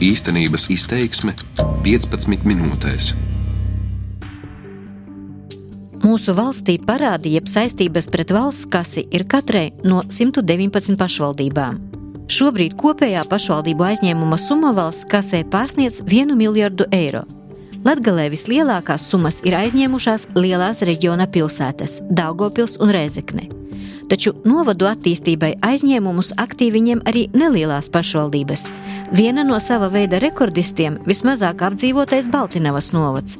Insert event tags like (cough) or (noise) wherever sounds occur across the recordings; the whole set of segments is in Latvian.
Īstenības izteiksme 15 minūtēs. Mūsu valstī parādi jeb saistības pret valsts kasi ir katrai no 119 pašvaldībām. Šobrīd kopējā pašvaldību aizņēmuma summa valsts kasē pārsniedz 1 miljardu eiro. Latgalē vislielākās summas ir aizņēmušās lielās reģiona pilsētas - Daugopils un Rēzekne taču novadu attīstībai aizņēmumus aktīvi ņem arī nelielās pašvaldības. Viena no sava veida rekordistiem - vismazāk apdzīvotais Baltinavas novads,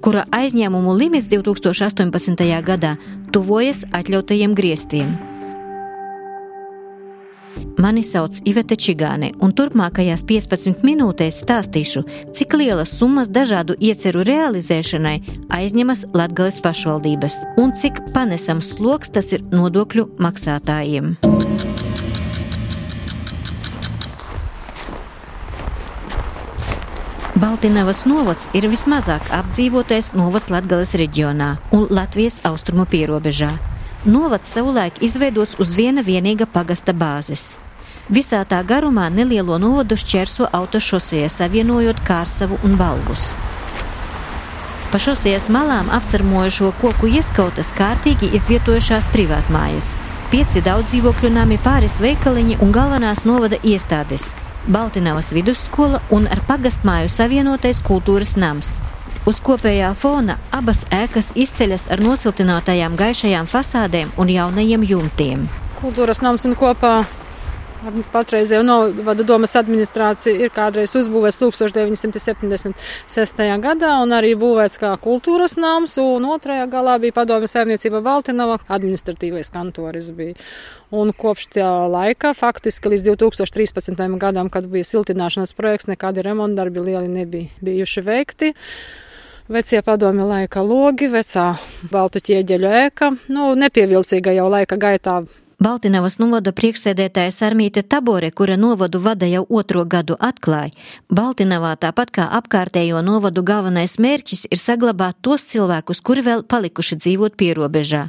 kura aizņēmumu limits 2018. gadā tuvojas atļautajiem griestiem. Mani sauc Ivete Čigāne, un turpmākajās 15 minūtēs stāstīšu, cik lielas summas dažādu ieceru realizēšanai aizņemas Latgales pašvaldības un cik panesams sloks tas ir nodokļu maksātājiem. Baltinavas novads ir vismazāk apdzīvotais novads Latgales reģionā un Latvijas austrumu pierobežā. Novads savulaik izveidos uz viena vienīga pagasta bāzes. Visā tā garumā nelielo novadu šķērso autošosejā, savienojot Kārsavu un Balgus. Pa šosejās malām apsarmojušo koku ieskautas kārtīgi izvietojušās privātmājas. Pieci daudz dzīvokļu nami, pāris veikaliņi un galvenās novada iestādes - Baltinavas vidusskola un ar pagastmāju savienotais kultūras nams. Uz kopējā fona abas ēkas izceļas ar nosiltinātajām gaišajām fasādēm un jaunajiem jumtiem. Kultūras nams un kopā Patreizējo novada domas administrācija ir kādreiz uzbūvēts 1976. gadā un arī būvēts kā kultūras nams, un otrajā galā bija padomju saimniecība Baltinava, administratīvais kantoris bija. Un kopš tā laika, faktiski līdz 2013. gadam, kad bija siltināšanas projekts, nekādi remontdarbi lieli nebija bijuši veikti vecie padomju laika logi, vecā baltu ķieģeļu ēka, nu, nepievilcīga jau laika gaitā Baltinavas novada priekšsēdētāja Sarmīte Tabore, kura novadu vada jau otro gadu atklāja, Baltinavā tāpat kā apkārtējo novadu galvenais mērķis ir saglabāt tos cilvēkus, kuri vēl palikuši dzīvot pierobežā.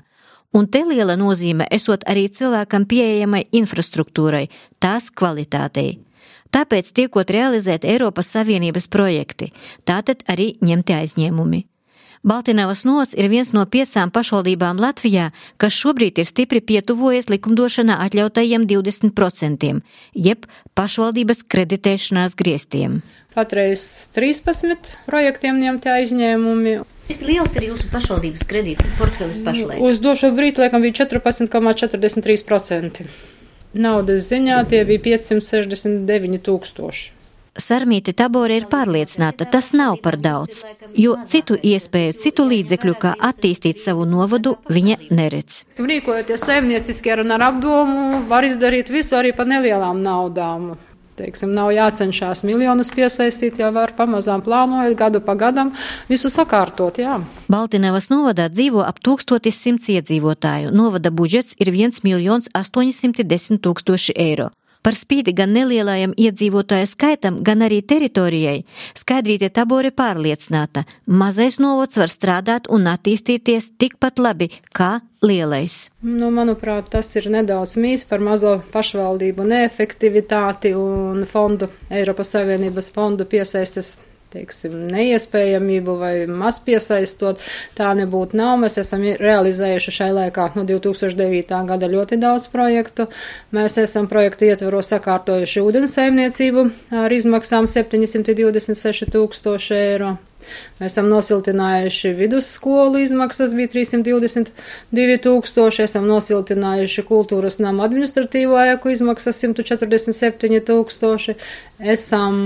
Un te liela nozīme esot arī cilvēkam pieejamai infrastruktūrai, tās kvalitātei. Tāpēc tiekot realizēt Eiropas Savienības projekti, tātad arī ņemti aizņēmumi. Baltinavas nots ir viens no piecām pašvaldībām Latvijā, kas šobrīd ir stipri pietuvojies likumdošanā atļautajiem 20%, jeb pašvaldības kreditēšanās griestiem. Patreiz 13 projektiem ņemti aizņēmumi. Cik liels ir jūsu pašvaldības kredītu portfelis pašlaik? Uz došo brīdi, laikam, bija 14,43%. Naudas ziņā tie bija 569 tūkstoši. Sarmīte Tabore ir pārliecināta, tas nav par daudz, jo citu iespēju, citu līdzekļu, kā attīstīt savu novadu, viņa neredz. Rīkojoties saimnieciski ar un ar apdomu, var izdarīt visu arī par nelielām naudām. Teiksim, nav jācenšas miljonus piesaistīt, jau var pamazām plānojot gadu pa gadam, visu sakārtot. Jā. Baltinavas novadā dzīvo ap 1100 iedzīvotāju. Novada budžets ir 1 miljons 810 tūkstoši eiro. Par spīti gan nelielajam iedzīvotāju skaitam, gan arī teritorijai, Skaidrīte Tabore pārliecināta, mazais novads var strādāt un attīstīties tikpat labi kā lielais. Nu, manuprāt, tas ir nedaudz mīs par mazo pašvaldību neefektivitāti un fondu, Eiropas Savienības fondu piesaistes teiksim, neiespējamību vai maz piesaistot. Tā nebūtu nav. Mēs esam realizējuši šai laikā no 2009. gada ļoti daudz projektu. Mēs esam projektu ietveros sakārtojuši ūdensaimniecību ar izmaksām 726 tūkstoši eiro. Mēs esam nosiltinājuši vidusskolu izmaksas bija 322 tūkstoši, esam nosiltinājuši kultūras nama administratīvo ēku izmaksas 147 tūkstoši, esam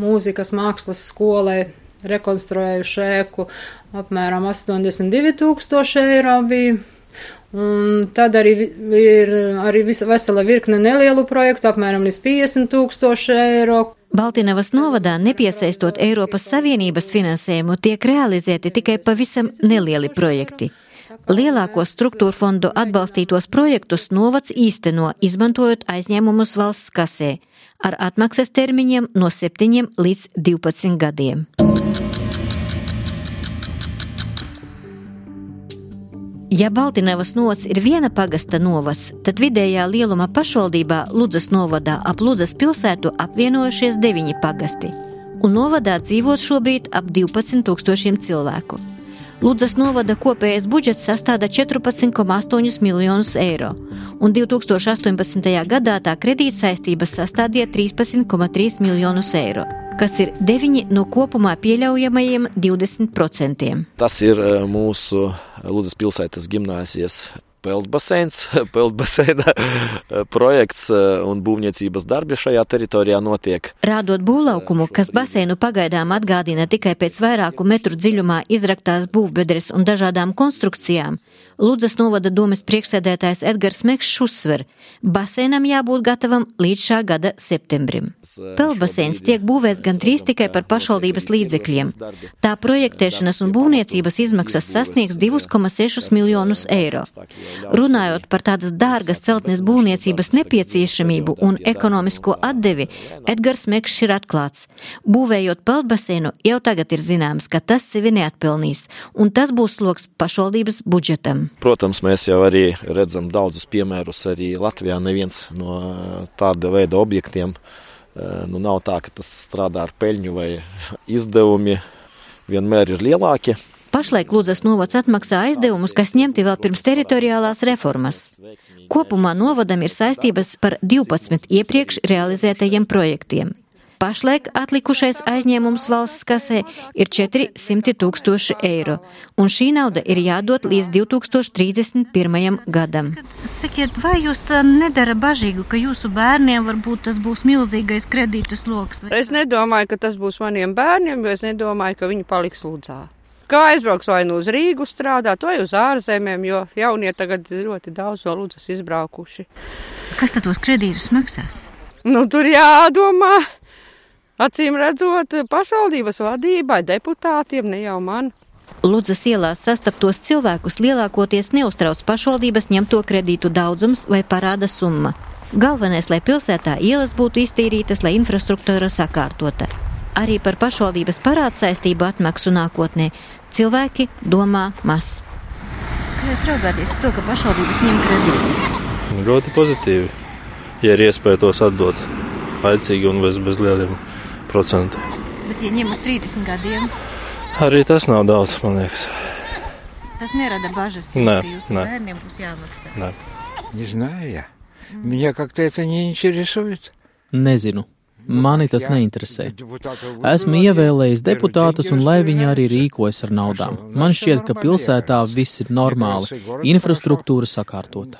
mūzikas mākslas skolai rekonstruējuši ēku apmēram 82 tūkstoši eiro bija. Un tad arī ir arī visa vesela virkne nelielu projektu, apmēram līdz 50 tūkstoši eiro. Baltinavas novadā, nepiesaistot Eiropas Savienības finansējumu, tiek realizēti tikai pavisam nelieli projekti. Lielāko struktūra fondu atbalstītos projektus novads īsteno, izmantojot aizņēmumus valsts kasē ar atmaksas termiņiem no 7 līdz 12 gadiem. Ja Baltinevas novads ir viena pagasta novads, tad vidējā lieluma pašvaldībā Ludzas novadā ap Ludzas pilsētu apvienojušies deviņi pagasti, un novadā dzīvo šobrīd ap 12 tūkstošiem cilvēku. Ludzas novada kopējais budžets sastāda 14,8 miljonus eiro, un 2018. gadā tā kredītsaistības sastādīja 13,3 miljonus eiro, kas ir 9 no kopumā pieļaujamajiem 20%. Tas ir eh, mūsu Ludzas pilsētas gimnāzijas peldbaseins, (laughs) peldbaseina projekts eh, un būvniecības darbi šajā teritorijā notiek. Rādot būvlaukumu, kas baseinu pagaidām atgādina tikai pēc vairāku metru dziļumā izraktās būvbedres un dažādām konstrukcijām, Ludzas novada domas priekšsēdētājs Edgars Mekšs uzsver, basēnam jābūt gatavam līdz šā gada septembrim. Peldbaseins tiek būvēts gan drīz tikai par pašvaldības līdzekļiem. Tā projektēšanas un būvniecības izmaksas sasniegs 2,6 miljonus eiro. Runājot par tādas dārgas celtnes būvniecības nepieciešamību un ekonomisko atdevi, Edgars Mekšs ir atklāts. Būvējot peldbaseinu, jau tagad ir zināms, ka tas sevi neatpelnīs, un tas būs sloks pašvaldības budžetam. Protams, mēs jau arī redzam daudzus piemērus arī Latvijā. Neviens no tāda veida objektiem nu, nav tā, ka tas strādā ar peļņu vai izdevumi vienmēr ir lielāki. Pašlaik Lūdzas novads atmaksā aizdevumus, kas ņemti vēl pirms teritoriālās reformas. Kopumā novadam ir saistības par 12 iepriekš realizētajiem projektiem. Pašlaik atlikušais aizņēmums valsts kasē ir 400 tūkstoši eiro, un šī nauda ir jādod līdz 2031. gadam. Sakiet, vai jūs tā nedara bažīgu, ka jūsu bērniem varbūt tas būs milzīgais kredītu sloks? Es nedomāju, ka tas būs maniem bērniem, jo es nedomāju, ka viņi paliks lūdzā. Kā aizbrauks vai nu uz Rīgu strādāt, vai uz ārzemēm, jo jaunie tagad ļoti daudz no Lūdzas izbraukuši. Kas tad tos kredītus maksās? Nu, tur jādomā. Acīm redzot, pašvaldības vadībai, deputātiem, ne jau man. Ludzas ielās sastaptos cilvēkus lielākoties neuztrauc pašvaldības ņemto kredītu daudzums vai parāda summa. Galvenais, lai pilsētā ielas būtu iztīrītas, lai infrastruktūra sakārtota. Arī par pašvaldības parādu saistību atmaksu nākotnē Cilvēki domā maz. Kā jūs raugāties uz to, ka pašvaldības ņem kredītus? Ļoti pozitīvi, ja ir iespēja tos atdot laicīgi un bez, bez lieliem procentiem. Bet, ja ņem uz 30 gadiem, arī tas nav daudz, man liekas. Tas nerada bažas, nē, ka jūsu nē. bērniem būs jāmaksā. Nē. Не знаю я. Меня как-то это не интересует. Nezinu. Mani tas neinteresē. Esmu ievēlējis deputātus, un lai viņi arī rīkojas ar naudām. Man šķiet, ka pilsētā viss ir normāli, infrastruktūra sakārtota.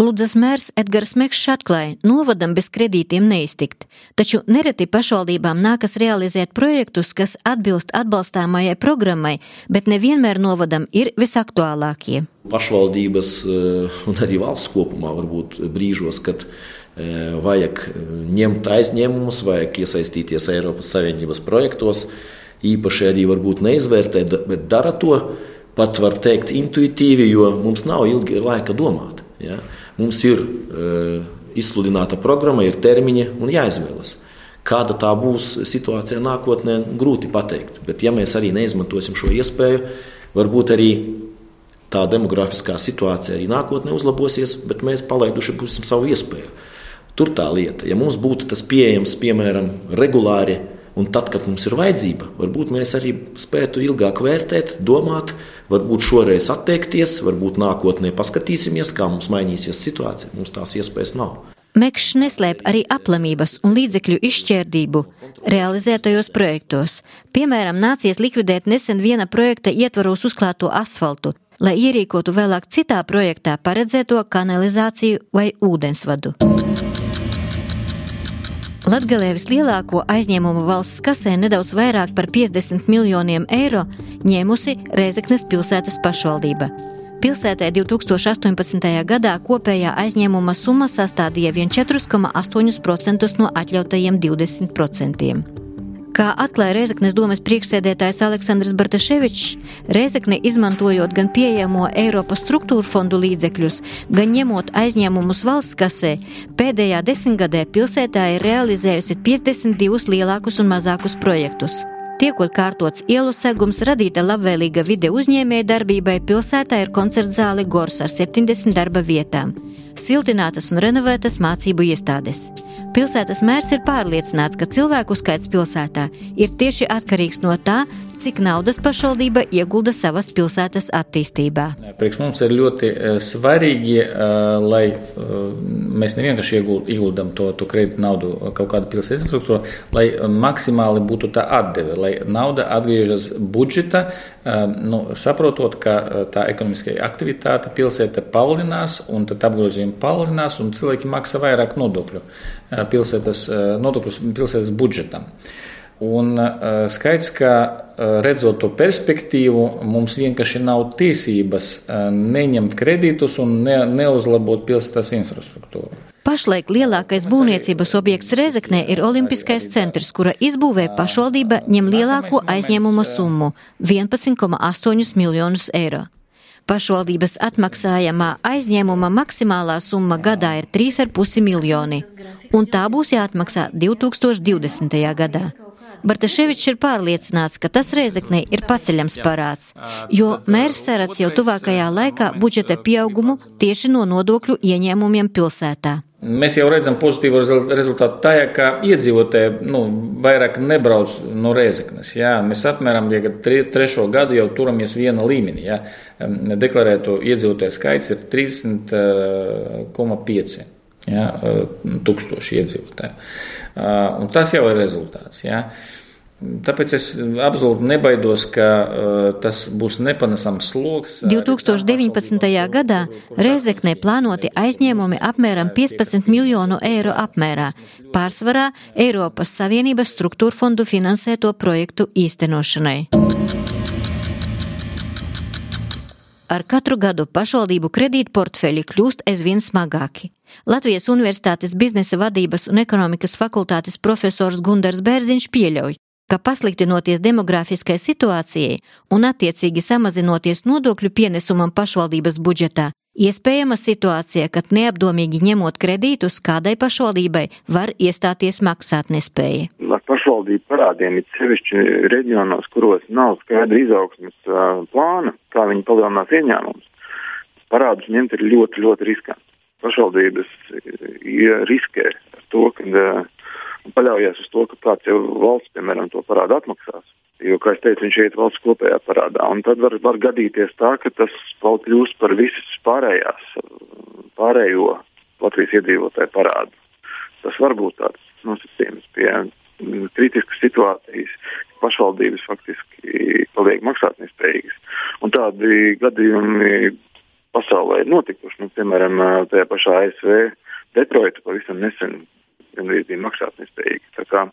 Ludzas mērs Edgars Mekšs atklāja, novadam bez kredītiem neiztikt, taču nereti pašvaldībām nākas realizēt projektus, kas atbilst atbalstāmajai programmai, bet nevienmēr novadam ir visaktuālākie. Pašvaldības eh, un arī valsts kopumā varbūt brīžos, kad eh, vajag eh, ņemt aizņēmumus, vajag iesaistīties Eiropas Savienības projektos, īpaši arī varbūt neizvērtē, bet dara to pat var teikt intuitīvi, jo mums nav ilgi laika domāt. Ja? Mums ir uh, izsludināta programma, ir termiņi un jāizvēlas. Kāda tā būs situācija nākotnē, grūti pateikt. Bet, ja mēs arī neizmantosim šo iespēju, varbūt arī tā demografiskā situācija arī nākotnē uzlabosies, bet mēs palaiduši būsim savu iespēju. Tur tā lieta, ja mums būtu tas pieejams, piemēram, regulāri, un tad, kad mums ir vajadzība, varbūt mēs arī spētu ilgāk vērtēt, domāt, varbūt šoreiz atteikties, varbūt nākotnē paskatīsimies, kā mums mainīsies situācija. Mums tās iespējas nav. Mekšs neslēp arī aplamības un līdzekļu izšķērdību realizētajos projektos. Piemēram, nācies likvidēt nesen viena projekta ietvaros uzklāto asfaltu, lai ierīkotu vēlāk citā projektā paredzēto kanalizāciju vai ūdensvadu. Latgalē vislielāko aizņēmumu valsts kasē nedaudz vairāk par 50 miljoniem eiro ņēmusi Rēzeknes pilsētas pašvaldība. Pilsētē 2018. gadā kopējā aizņēmuma summa sastādīja vien 4,8% no atļautajiem 20%. Kā atklāja Reizeknas domas priekšsēdētājs Aleksandrs Bartaševičs, Reizekne izmantojot gan pieejamo Eiropas struktūra fondu līdzekļus, gan ņemot aizņēmumus valsts kasē, pēdējā desmitgadē pilsētā ir realizējusi 52 lielākus un mazākus projektus. Tiekot kārtots ielu segums, radīta labvēlīga vide uzņēmēja darbībai, pilsētā ir koncertzāle Gors ar 70 darba vietām, siltinātas un renovētas mācību iestādes. Pilsētas mērs ir pārliecināts, ka cilvēku skaits pilsētā ir tieši atkarīgs no tā, cik naudas pašvaldība iegulda savas pilsētas attīstībā. Priekš mums ir ļoti eh, svarīgi, eh, lai eh, mēs nevienkārši ieguldam to, to kredītu naudu kaut kādu pilsētas infrastruktūru, lai maksimāli būtu tā atdeve, lai nauda atgriežas budžeta, nu, saprotot, ka tā ekonomiskā aktivitāte pilsēta palielinās un tad apgrozījumi palielinās un cilvēki maksā vairāk nodokļu pilsētas, nodokļus pilsētas budžetam. Un uh, skaidrs, ka redzot to perspektīvu, mums vienkārši nav tiesības uh, neņemt kredītus un ne, neuzlabot pilsētas infrastruktūru. Pašlaik lielākais būvniecības objekts Rezeknē ir Olimpiskais centrs, kura izbūvē pašvaldība ņem lielāko aizņēmuma summu - 11,8 miljonus eiro. Pašvaldības atmaksājamā aizņēmuma maksimālā summa gadā ir 3,5 miljoni, un tā būs jāatmaksā 2020. gadā. Bartaševičs ir pārliecināts, ka tas Rēzeknē ir paceļams parāds, jo mērs saredz jau tuvākajā laikā budžeta pieaugumu tieši no nodokļu ieņēmumiem pilsētā. Mēs jau redzam pozitīvu rezultātu tajā, ka iedzīvotāji nu, vairāk nebrauc no Rēzeknes. Jā. Mēs apmēram ja tre, trešo gadu jau turamies viena līmenī. Jā. Deklarēto iedzīvotāju skaits ir 30,5 tūkstoši iedzīvotāju. Un tas jau ir rezultāts. Ja? Tāpēc es absolūti nebaidos, ka uh, tas būs nepanesams sloks. 2019. gadā Reizeknē plānoti aizņēmumi apmēram 15 miljonu eiro apmērā, pārsvarā Eiropas Savienības struktūra fondu finansēto projektu īstenošanai. Ar katru gadu pašvaldību kredītportfeļi kļūst aizvien smagāki. Latvijas Universitātes biznesa vadības un ekonomikas fakultātes profesors Gundars Bērziņš pieļauj, ka pasliktinoties demografiskai situācijai un attiecīgi samazinoties nodokļu pienesumam pašvaldības budžetā, iespējama situācija, kad neapdomīgi ņemot kredītus kādai pašvaldībai var iestāties maksātnespēja. Pašvaldību parādiem ir sevišķi reģionos, kuros nav skaidra izaugsmes plāna, kā viņi palielinās ieņēmumus. Parādus ņemt ir ļoti, ļoti riskanti pašvaldības riskē ar to, ka uh, paļaujas uz to, ka kāds jau valsts, piemēram, to parādu atmaksās. Jo, kā jau teicu, viņš iet valsts kopējā parādā. Un tad var, var gadīties tā, ka tas vēl kļūst par visas pārējās, pārējo Latvijas iedzīvotāju parādu. Tas var būt tāds nosacījums pie kritiskas situācijas, pašvaldības faktiski paliek maksātnespējīgas. Un tādi gadījumi pasaulē ir notikuši. Nu, piemēram, tajā pašā ASV Detroitā pavisam nesen gandrīz bija maksātnespējīga. Tā kā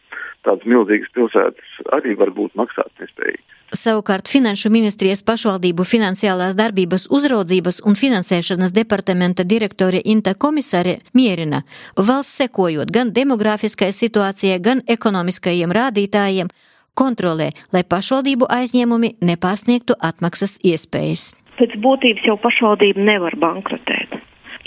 tādas milzīgas pilsētas arī var būt maksātnespējīgas. Savukārt Finanšu ministrijas pašvaldību finansiālās darbības uzraudzības un finansēšanas departamenta direktore Inta komisāre mierina, valsts sekojot gan demografiskai situācijai, gan ekonomiskajiem rādītājiem, kontrolē, lai pašvaldību aizņēmumi nepārsniegtu atmaksas iespējas pēc būtības jau pašvaldība nevar bankrotēt.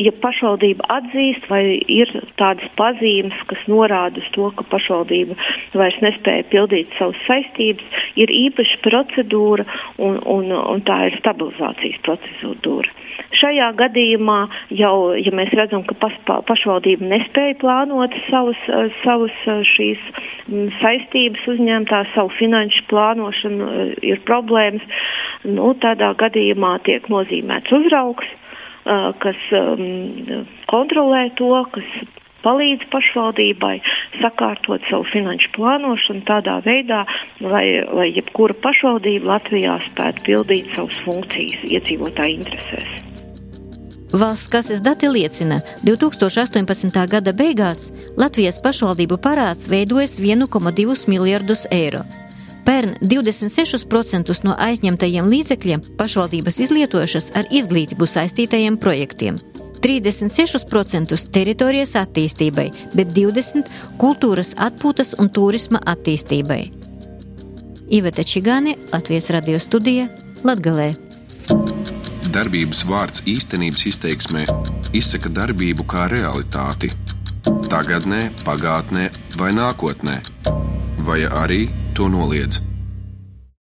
Ja pašvaldība atzīst, vai ir tādas pazīmes, kas norāda uz to, ka pašvaldība vairs nespēja pildīt savas saistības, ir īpaša procedūra un, un, un tā ir stabilizācijas procedūra. Šajā gadījumā jau, ja mēs redzam, ka pas, pašvaldība nespēja plānot savus, savus šīs mm, saistības uzņemtās, savu finanšu plānošanu, ir problēmas, nu, tādā gadījumā tiek nozīmēts uzraugs, kas kontrolē to, kas palīdz pašvaldībai sakārtot savu finanšu plānošanu tādā veidā, lai, lai jebkura pašvaldība Latvijā spētu pildīt savas funkcijas iedzīvotāju interesēs. Valsts kases dati liecina, ka 2018. gada beigās Latvijas pašvaldību parāds veidojas 1,2 miljardus eiro. Pērn 26% no aizņemtajiem līdzekļiem pašvaldības izlietojušas ar izglītību saistītajiem projektiem. 36% teritorijas attīstībai, bet 20% kultūras atpūtas un turisma attīstībai. Iveta Čigāne, Latvijas radio studija Latgalē darbības vārds īstenības izteiksmē izsaka darbību kā realitāti. Tagatnē, pagātnē vai nākotnē, vai arī to noliedz.